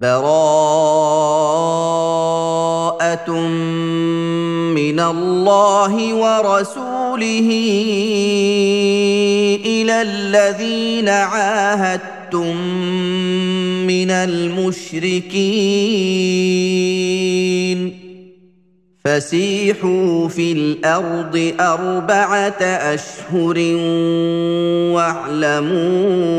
براءة من الله ورسوله إلى الذين عاهدتم من المشركين. فسيحوا في الأرض أربعة أشهر واعلموا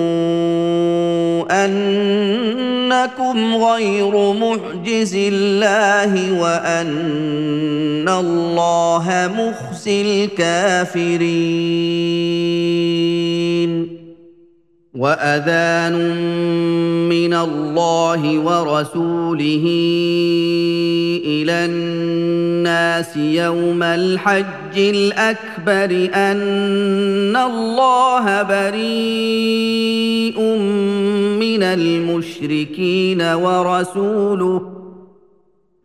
انكم غير معجز الله وان الله مخزي الكافرين وأذان من الله ورسوله إلى الناس يوم الحج الأكبر أن الله بريء من المشركين ورسوله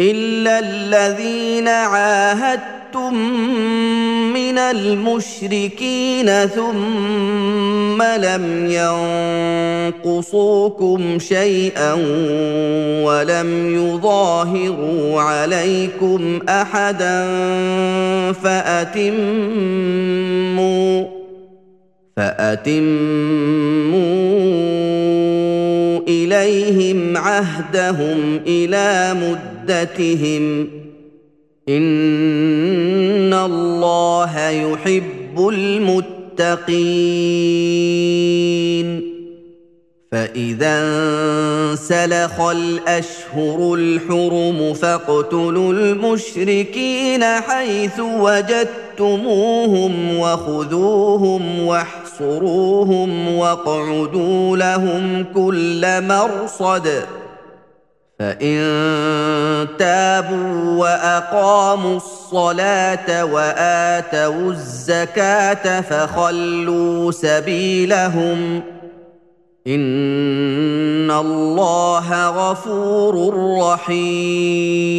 الا الذين عاهدتم من المشركين ثم لم ينقصوكم شيئا ولم يظاهروا عليكم احدا فاتموا فاتموا اليهم عهدهم إلى مدتهم إن الله يحب المتقين. فإذا انسلخ الأشهر الحرم فاقتلوا المشركين حيث وجدتموهم وخذوهم واحصروهم واقعدوا لهم كل مرصد. فان تابوا واقاموا الصلاه واتوا الزكاه فخلوا سبيلهم ان الله غفور رحيم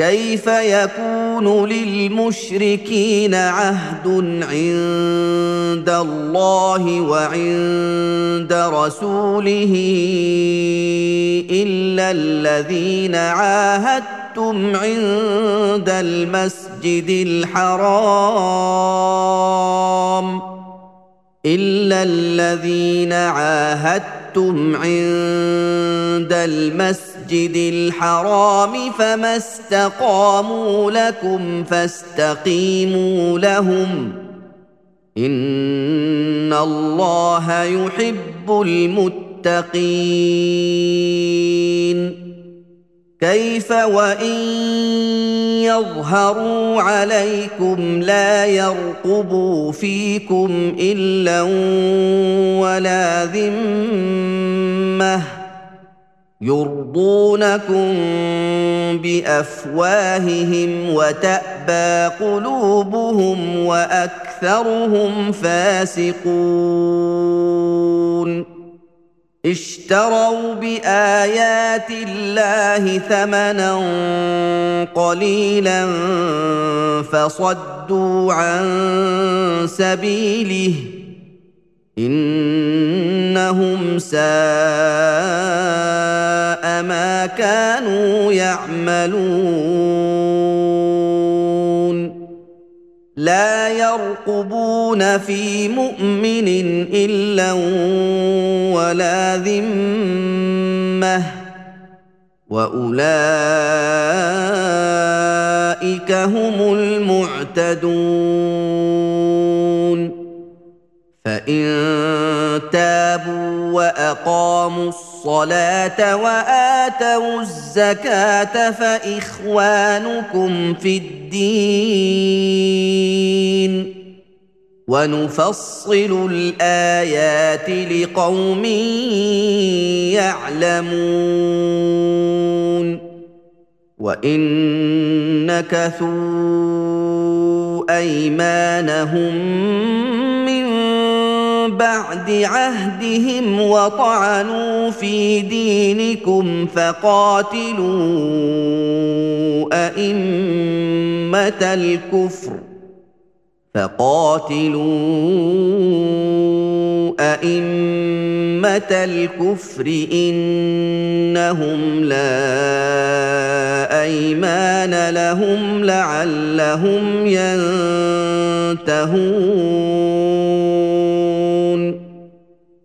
كيف يكون للمشركين عهد عند الله وعند رسوله إلا الذين عاهدتم عند المسجد الحرام إلا الذين عاهدتم عند المسجد الحرام فما استقاموا لكم فاستقيموا لهم إن الله يحب المتقين كيف وإن يظهروا عليكم لا يرقبوا فيكم إلا ولا ذمة يرضونكم بأفواههم وتأبى قلوبهم وأكثرهم فاسقون. اشتروا بآيات الله ثمنا قليلا فصدوا عن سبيله إنهم ساء ما كانوا يعملون. لا يرقبون في مؤمن إلا ولا ذمة. وأولئك هم المعتدون. فان تابوا وأقاموا الصلاة وآتوا الزكاة فإخوانكم في الدين. ونفصل الآيات لقوم يعلمون. وإن نكثوا أيمانهم بعد عهدهم وطعنوا في دينكم فقاتلوا أئمة الكفر فقاتلوا أئمة الكفر إنهم لا أيمان لهم لعلهم ينتهون.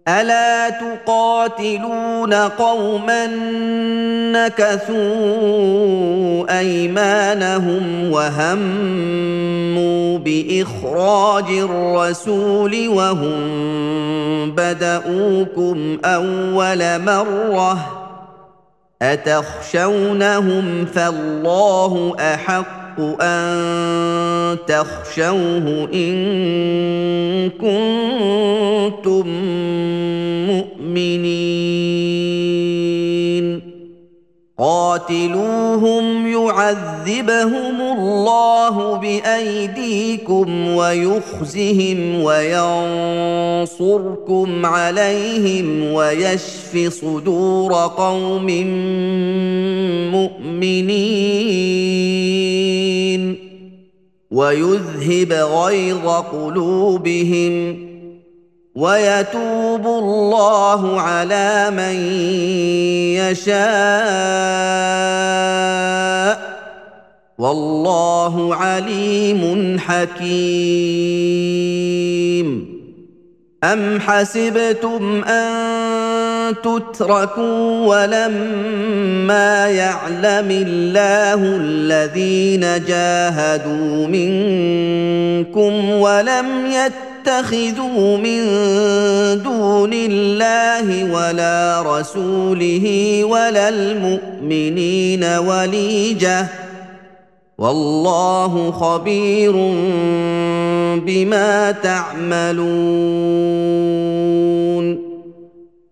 الا تقاتلون قوما نكثوا ايمانهم وهموا باخراج الرسول وهم بداوكم اول مره اتخشونهم فالله احق أن تخشوه إن كنتم مؤمنين. قاتلوهم يعذبهم الله بأيديكم ويخزهم وينصركم عليهم ويشف صدور قوم مؤمنين ويذهب غيظ قلوبهم ويتوب الله على من يشاء والله عليم حكيم. أم حسبتم أن تتركوا ولما يعلم الله الذين جاهدوا منكم ولم يتقوا تتخذوا من دون الله ولا رسوله ولا المؤمنين وليجة. والله خبير بما تعملون.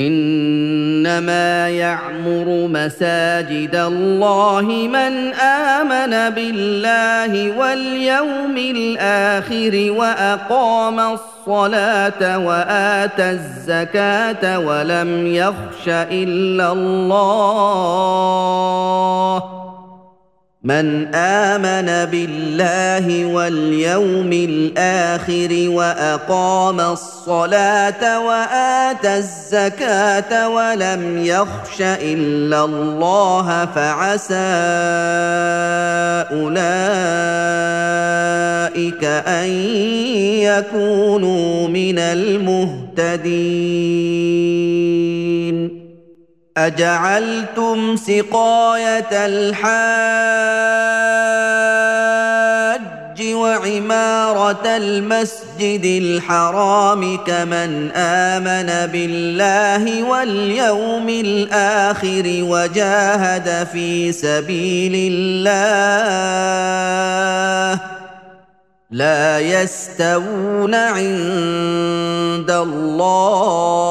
إنما يعمر مساجد الله من آمن بالله واليوم الآخر وأقام الصلاة وآتى الزكاة ولم يخش إلا الله من آمن بالله واليوم الآخر وأقام الصلاة واتى الزكاة ولم يخش إلا الله فعسى أولئك أن يكونوا من المهتدين. أجعلتم سقاية الحاج وعمارة المسجد الحرام كمن آمن بالله واليوم الآخر وجاهد في سبيل الله لا يستوون عند الله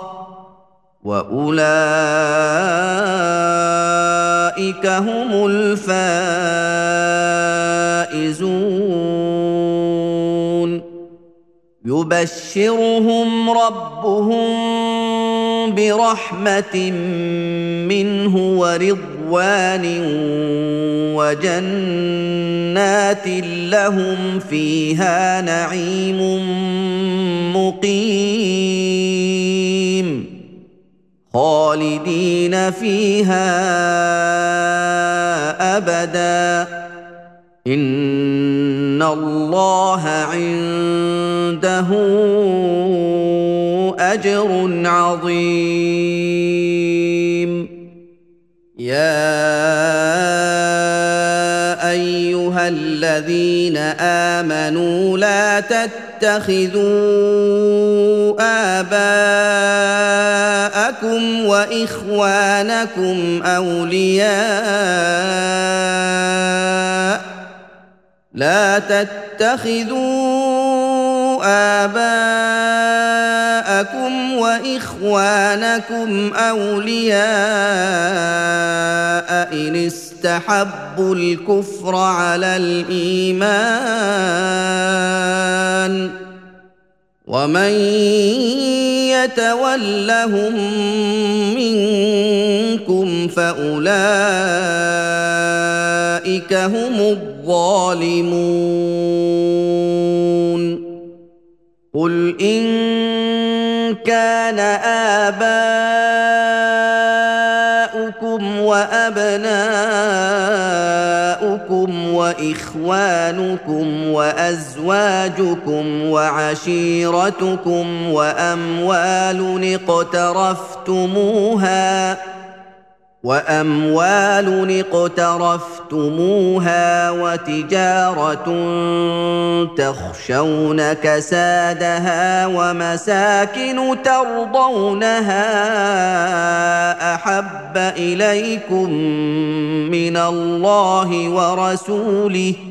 واولئك هم الفائزون. يبشرهم ربهم برحمه منه ورضوان وجنات لهم فيها نعيم مقيم. خالدين فيها أبدا. إن الله عنده أجر عظيم. يا أيها الذين آمنوا لا تتخذوا اباءكم واخوانكم اولياء لا تتخذوا اباءكم واخوانكم اولياء ان استحبوا الكفر على الايمان ومن يتولهم منكم فأولئك هم الظالمون. قل إن كان آباؤكم وإخوانكم وأزواجكم وعشيرتكم وأموال اقترفتموها وأموال اقترفتموها وتجارة تخشون كسادها ومساكن ترضونها أحب إليكم من الله ورسوله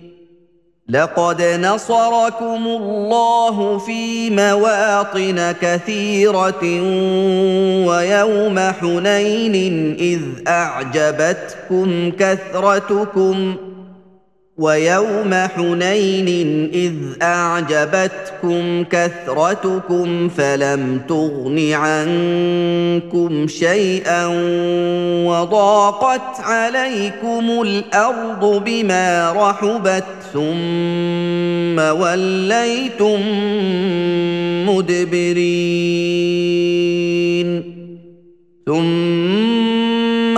لقد نصركم الله في مواطن كثيرة ويوم حنين إذ أعجبتكم كثرتكم ويوم حنين إذ أعجبتكم كثرتكم فلم تغن عنكم شيئا وضاقت عليكم الأرض بما رحبت ثم وليتم مدبرين ثم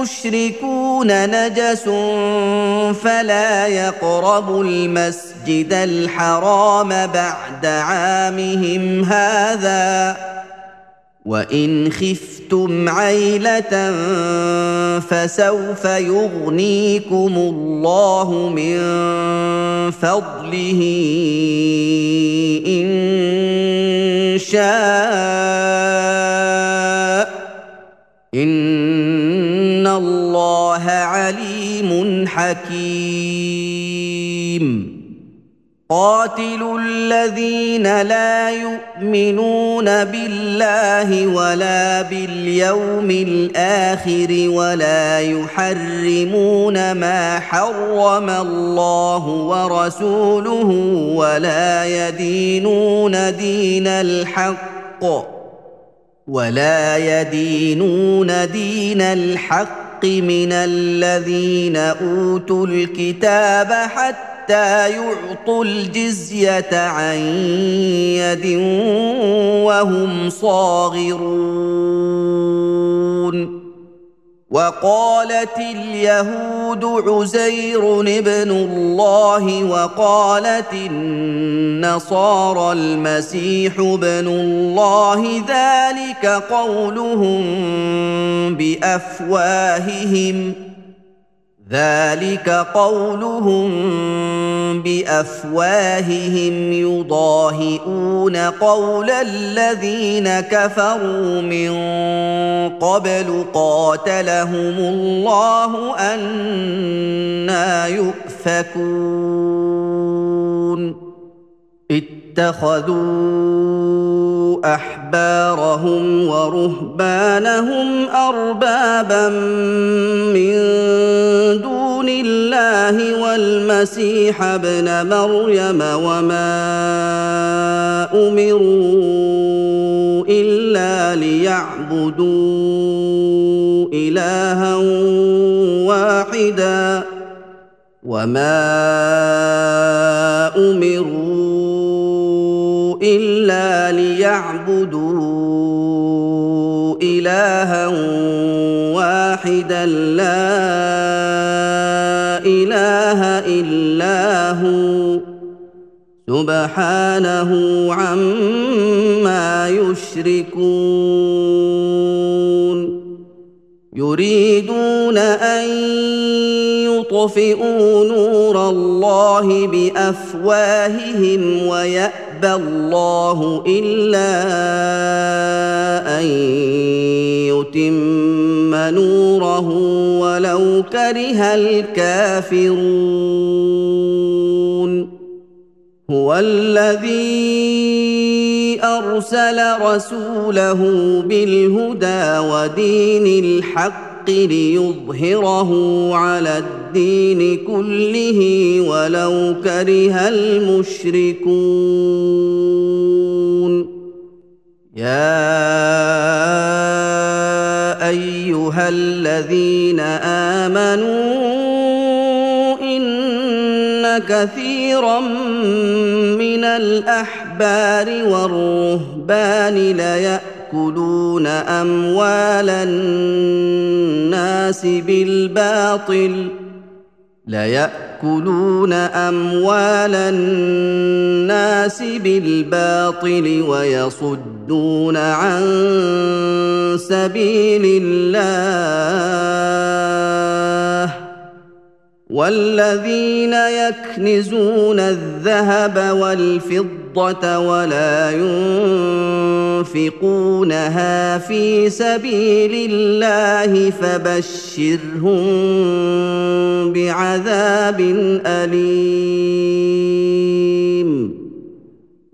المشركون نجس فلا يقربوا المسجد الحرام بعد عامهم هذا وإن خفتم عيلة فسوف يغنيكم الله من فضله إن شاء إن الله عليم حكيم. قاتلوا الذين لا يؤمنون بالله ولا باليوم الآخر ولا يحرمون ما حرم الله ورسوله ولا يدينون دين الحق. ولا يدينون دين الحق من الذين أوتوا الكتاب حتى يعطوا الجزية عن يد وهم صاغرون. وقالت اليهود عزير ابن الله وقالت النصارى المسيح ابن الله ذلك قولهم بأفواههم ذلك قولهم بأفواههم يضاهئون قول الذين كفروا من قبل قاتلهم الله أنا يؤفكون. اتخذوا أحبارهم ورهبانهم أربابا من دون الله والمسيح ابن مريم وما أمروا إلا ليعبدوا إلها واحدا وما أمروا إلا ليعبدوا إلها واحدا لا إله إلا هو سبحانه عما يشركون يريدون أن يطفئوا نور الله بأفواههم ويأبى الله إلا أن يتم نوره ولو كره الكافرون. هو الذي أرسل رسوله بالهدى ودين الحق ليظهره على الدين كله ولو كره المشركون. يا أيها الذين آمنوا إن كثيرا من الأحبار والرهبان ليأكلون أموال الناس بالباطل ليأكلون أموال الناس بالباطل ويصدون عن سبيل الله والذين يكنزون الذهب والفضة ولا ينفقونها في سبيل الله فبشرهم بعذاب أليم.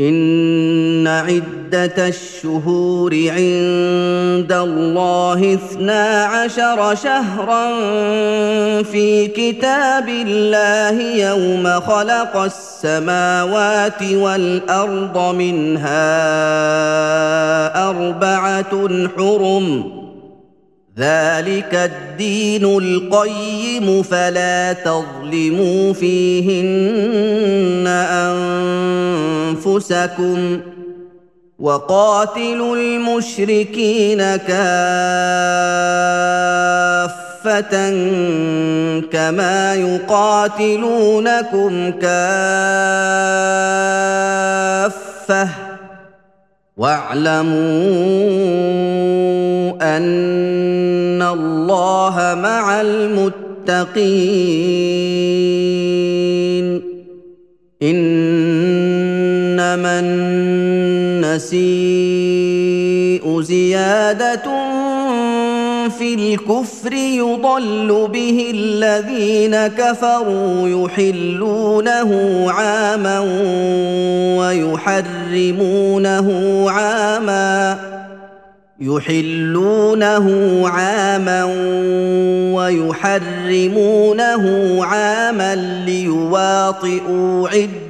إن عدة الشهور عند الله اثنا عشر شهرا في كتاب الله يوم خلق السماوات والأرض منها أربعة حرم ذلك الدين القيم فلا تظلموا فيهن انفسكم وقاتلوا المشركين كافه كما يقاتلونكم كافه واعلموا أن الله مع المتقين. إنما النسيء زيادة في الكفر يضل به الذين كفروا يحلونه عاما ويحرمونه عاما يحلونه عاما ويحرمونه عاما ليواطئوا عدة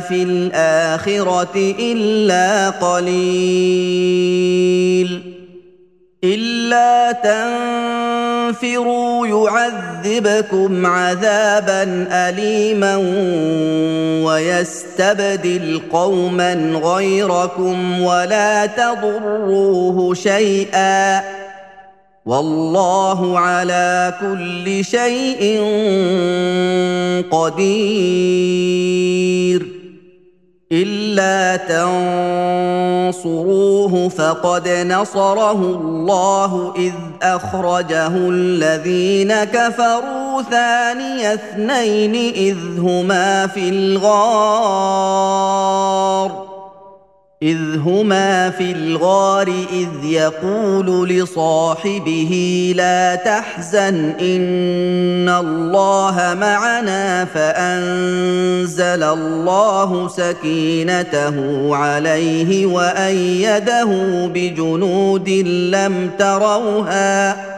في الآخرة إلا قليل. إلا تنفروا يعذبكم عذابا اليما ويستبدل قوما غيركم ولا تضروه شيئا. والله على كل شيء قدير. إلا تنصروه فقد نصره الله إذ أخرجه الذين كفروا ثاني اثنين إذ هما في الغار. إذ هما في الغار إذ يقول لصاحبه لا تحزن إن الله معنا فأنزل الله سكينته عليه وأيده بجنود لم تروها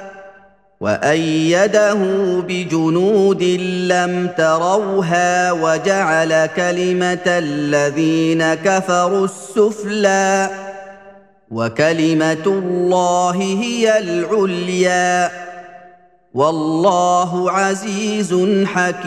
وأيده بجنود لم تروها وجعل كلمة الذين كفروا السفلى وكلمة الله هي العليا. والله عزيز حكيم.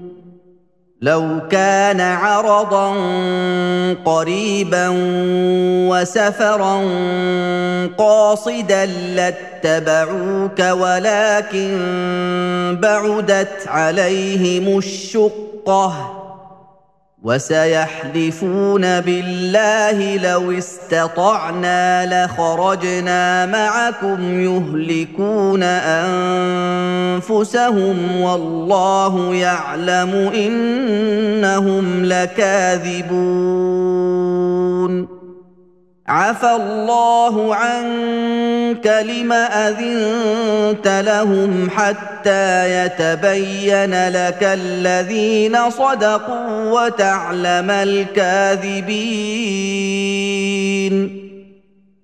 لو كان عرضا قريبا وسفرا قاصدا لاتبعوك ولكن بعدت عليهم الشقة. وسيحلفون بالله لو استطعنا لخرجنا معكم يهلكون أنفسهم والله يعلم إنهم لكاذبون. عفى الله عنك لم أذنت لهم حتى يتبين لك الذين صدقوا وتعلم الكاذبين.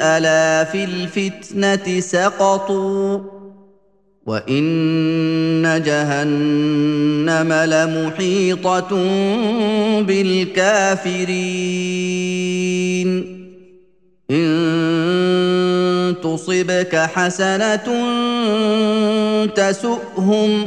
ألا في الفتنة سقطوا وإن جهنم لمحيطة بالكافرين. إن تصبك حسنة تسؤهم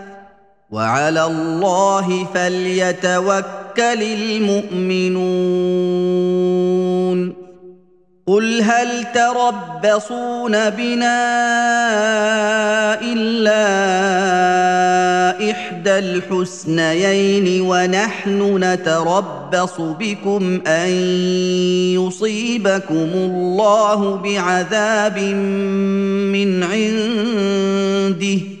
وعلى الله فليتوكل المؤمنون. قل هل تربصون بنا إلا إحدى الحسنيين ونحن نتربص بكم أن يصيبكم الله بعذاب من عنده.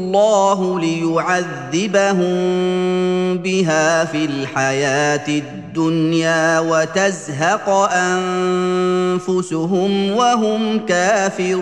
ليعذبهم بها في الحياة الدنيا وتزهق أنفسهم وهم كافرون.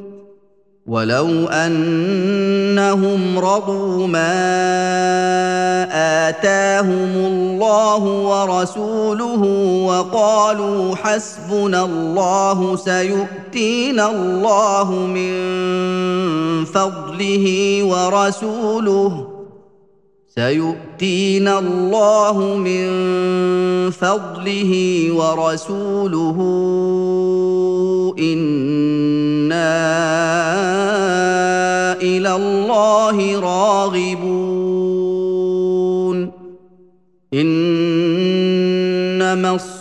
ولو انهم رضوا ما اتاهم الله ورسوله وقالوا حسبنا الله سيؤتينا الله من فضله ورسوله سيؤتينا الله من فضله ورسوله. إنا إلى الله راغبون. إنما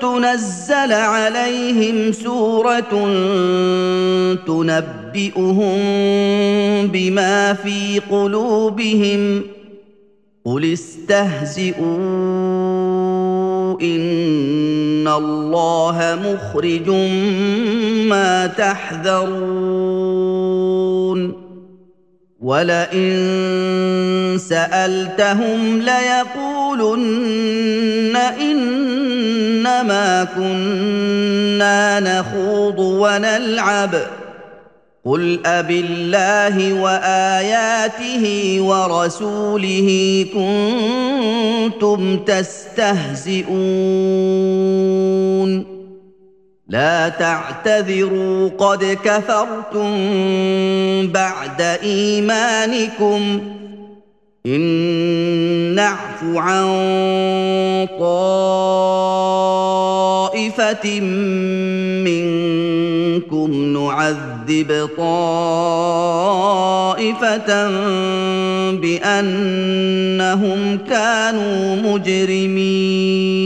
تنزل عليهم سورة تنبئهم بما في قلوبهم. قل استهزئوا ان الله مخرج ما تحذرون. ولئن سالتهم ليقولن إنما كنا نخوض ونلعب. قل أبالله وآياته ورسوله كنتم تستهزئون. لا تعتذروا قد كفرتم بعد إيمانكم. إن نعف عن طائفة منكم نعذب طائفة بأنهم كانوا مجرمين.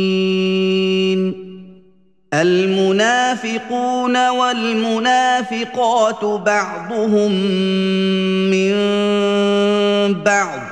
المنافقون والمنافقات بعضهم من بعض.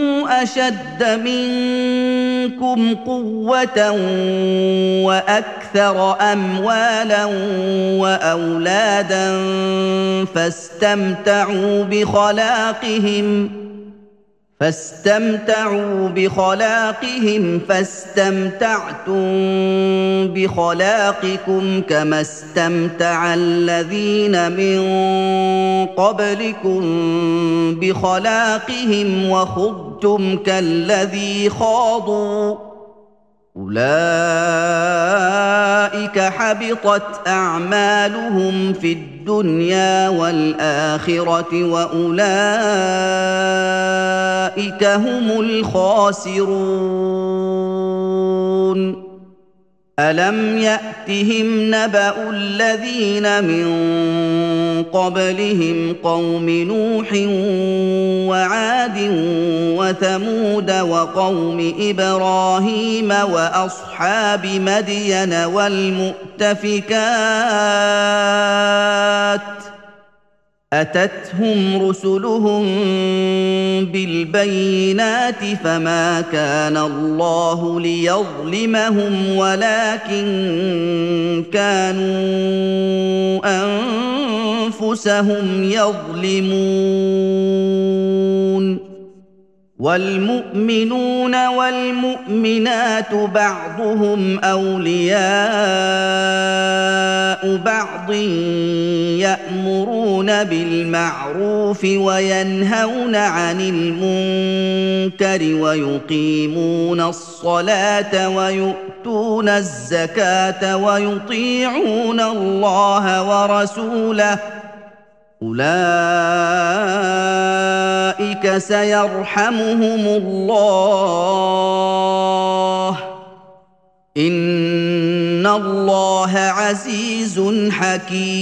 أشد منكم قوة وأكثر أموالا وأولادا فاستمتعوا بخلاقهم فاستمتعوا بخلاقهم فاستمتعتم بخلاقكم كما استمتع الذين من قبلكم بخلاقهم وخضتم كالذي خاضوا. أولئك حبطت أعمالهم في الدنيا والآخرة وأولئك هم الخاسرون. الم ياتهم نبا الذين من قبلهم قوم نوح وعاد وثمود وقوم إبراهيم واصحاب مدين والمؤتفكات أتتهم رسلهم بالبينات فما كان الله ليظلمهم ولكن كانوا أنفسهم يظلمون. والمؤمنون والمؤمنات بعضهم أولياء بعض يأمرون بالمعروف وينهون عن المنكر ويقيمون الصلاة ويؤتون الزكاة ويطيعون الله ورسوله أولئك سيرحمهم الله. إن الله عزيز حكيم.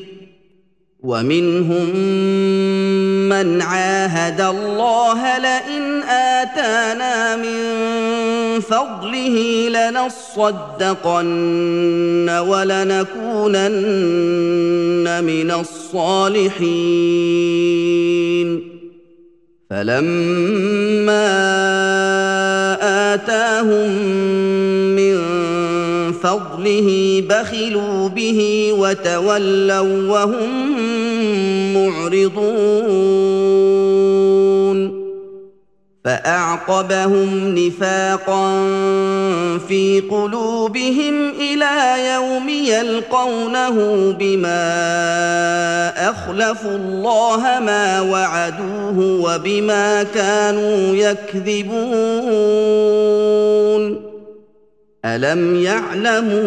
ومنهم من عاهد الله لئن آتانا من فضله لنصدقن ولنكونن من الصالحين. فلما آتاهم من فضله بخلوا به وتولوا وهم معرضون. فأعقبهم نفاقا في قلوبهم إلى يوم يلقونه بما أخلفوا الله ما وعدوه وبما كانوا يكذبون. الم يعلموا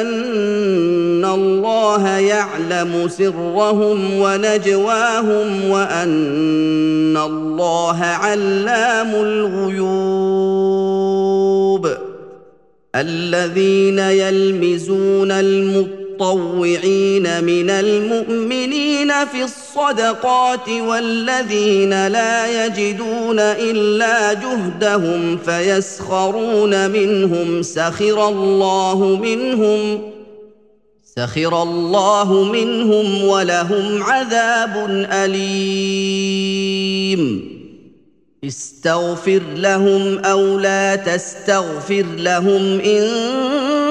ان الله يعلم سرهم ونجواهم وان الله علام الغيوب الذين يلمزون المطلوب المطوعين من المؤمنين في الصدقات والذين لا يجدون إلا جهدهم فيسخرون منهم سخر الله منهم سخر الله منهم ولهم عذاب أليم. استغفر لهم أو لا تستغفر لهم إن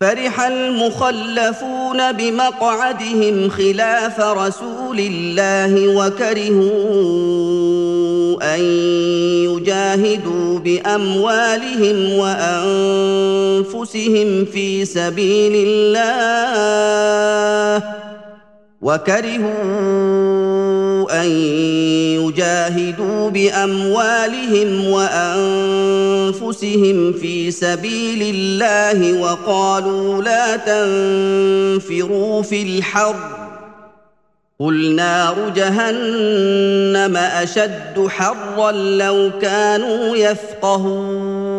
فرح المخلفون بمقعدهم خلاف رسول الله وكرهوا أن يجاهدوا بأموالهم وأنفسهم في سبيل الله. وكرهوا أن يجاهدوا بأموالهم وأنفسهم في سبيل الله وقالوا لا تنفروا في الحر قل نار جهنم أشد حرا لو كانوا يفقهون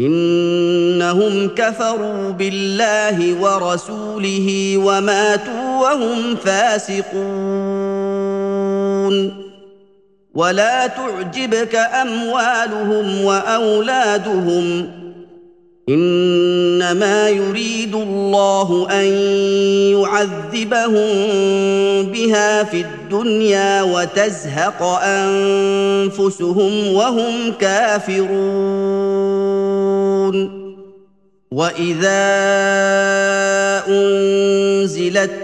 إنهم كفروا بالله ورسوله وماتوا وهم فاسقون. ولا تعجبك أموالهم وأولادهم إنما يريد الله أن يعذبهم بها في الدنيا وتزهق أنفسهم وهم كافرون. وإذا أنزلت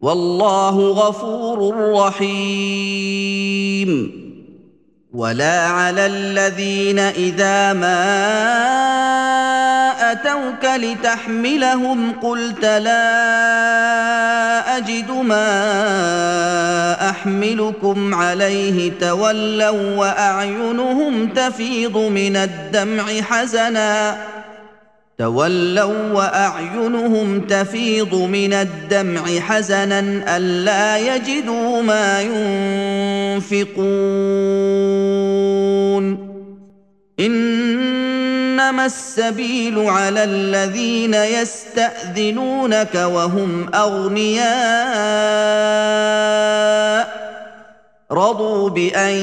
والله غفور رحيم. ولا على الذين إذا ما أتوك لتحملهم قلت لا أجد ما أحملكم عليه تولوا وأعينهم تفيض من الدمع حزنا. تولوا وأعينهم تفيض من الدمع حزنا ألا يجدوا ما ينفقون. إنما السبيل على الذين يستأذنونك وهم أغنياء. رضوا بان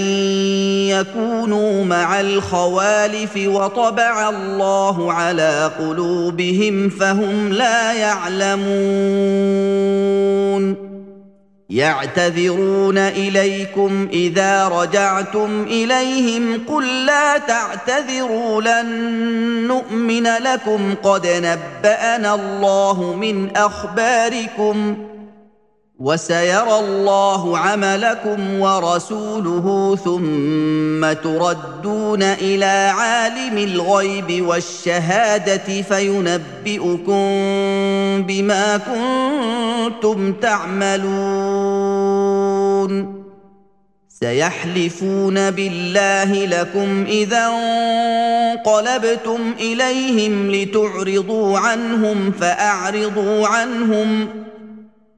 يكونوا مع الخوالف وطبع الله على قلوبهم فهم لا يعلمون يعتذرون اليكم اذا رجعتم اليهم قل لا تعتذروا لن نؤمن لكم قد نبانا الله من اخباركم وسيرى الله عملكم ورسوله ثم تردون إلى عالم الغيب والشهادة فينبئكم بما كنتم تعملون. سيحلفون بالله لكم إذا انقلبتم إليهم لتعرضوا عنهم فأعرضوا عنهم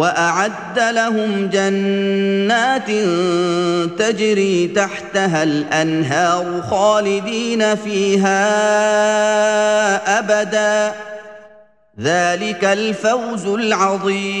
وأعد لهم جنات تجري تحتها الأنهار خالدين فيها أبدا. ذلك الفوز العظيم.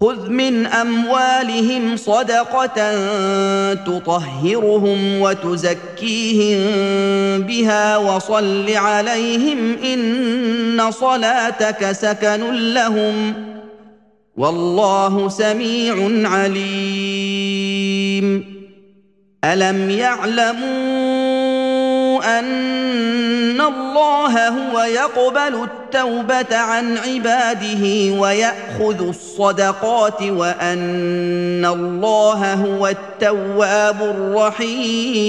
خذ من اموالهم صدقه تطهرهم وتزكيهم بها وصل عليهم ان صلاتك سكن لهم والله سميع عليم. الم يعلموا ان الله هو يقبل التوبة عن عباده ويأخذ الصدقات وأن الله هو التواب الرحيم.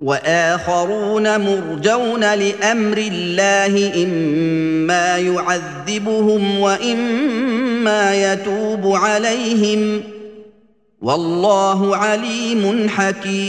وآخرون مرجون لأمر الله إما يعذبهم وإما يتوب عليهم. والله عليم حكيم.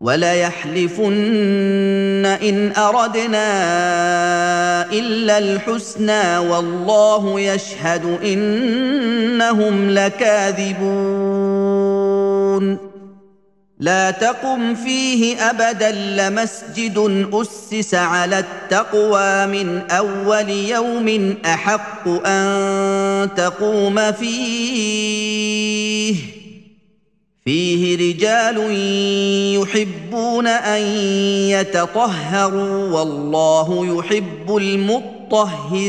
وليحلفن إن أردنا إلا الحسنى والله يشهد إنهم لكاذبون. لا تقم فيه أبدا لمسجد أسس على التقوى من أول يوم أحق أن تقوم فيه. فيه رجال يحبون أن يتطهروا والله يحب المطهرين.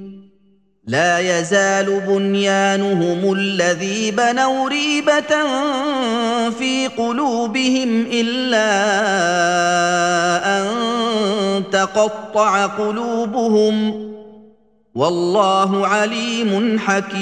لا يزال بنيانهم الذي بنوا ريبة في قلوبهم إلا أن تقطع قلوبهم والله عليم حكيم.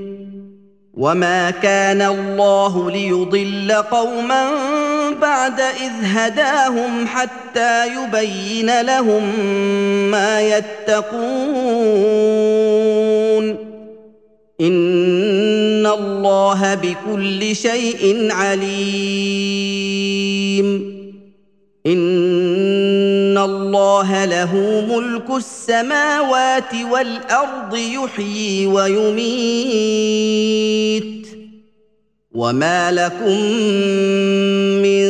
وما كان الله ليضل قوما بعد اذ هداهم حتى يبين لهم ما يتقون ان الله بكل شيء عليم ان الله له ملك السماوات والأرض يحيي ويميت وما لكم من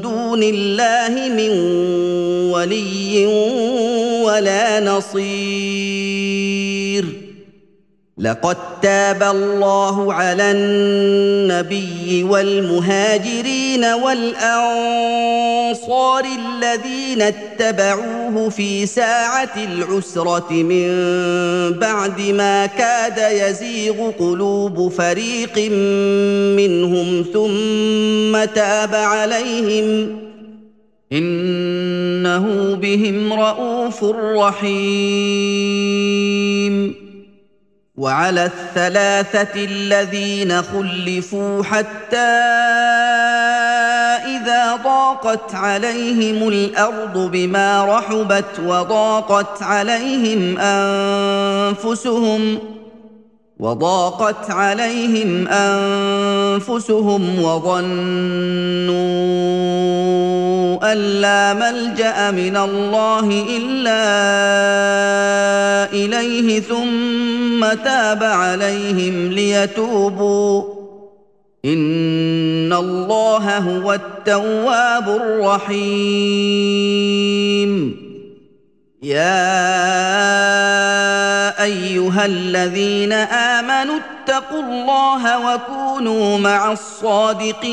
دون الله من ولي ولا نصير لقد تاب الله على النبي والمهاجرين والأنصار الذين اتبعوه في ساعة العسرة من بعد ما كاد يزيغ قلوب فريق منهم ثم تاب عليهم إنه بهم رءوف رحيم وعلى الثلاثة الذين خلفوا حتى إذا ضاقت عليهم الأرض بما رحبت وضاقت عليهم أنفسهم وضاقت عليهم أنفسهم وظنوا ان لا ملجأ من الله إلا إليه ثم تاب عليهم ليتوبوا. إن الله هو التواب الرحيم. يا أيها الذين آمنوا اتقوا الله وكونوا مع الصادقين.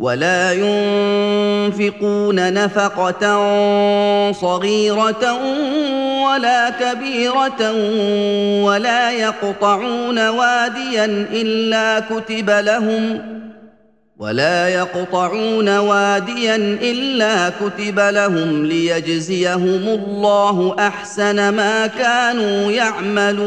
ولا ينفقون نفقة صغيرة ولا كبيرة ولا يقطعون واديا إلا كتب لهم ولا يقطعون واديا إلا كتب لهم ليجزيهم الله أحسن ما كانوا يعملون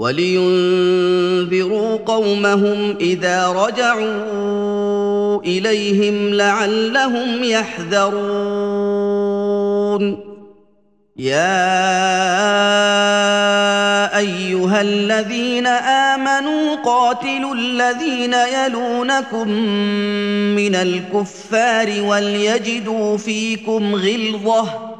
ولينذروا قومهم إذا رجعوا إليهم لعلهم يحذرون. يا أيها الذين آمنوا قاتلوا الذين يلونكم من الكفار وليجدوا فيكم غلظة.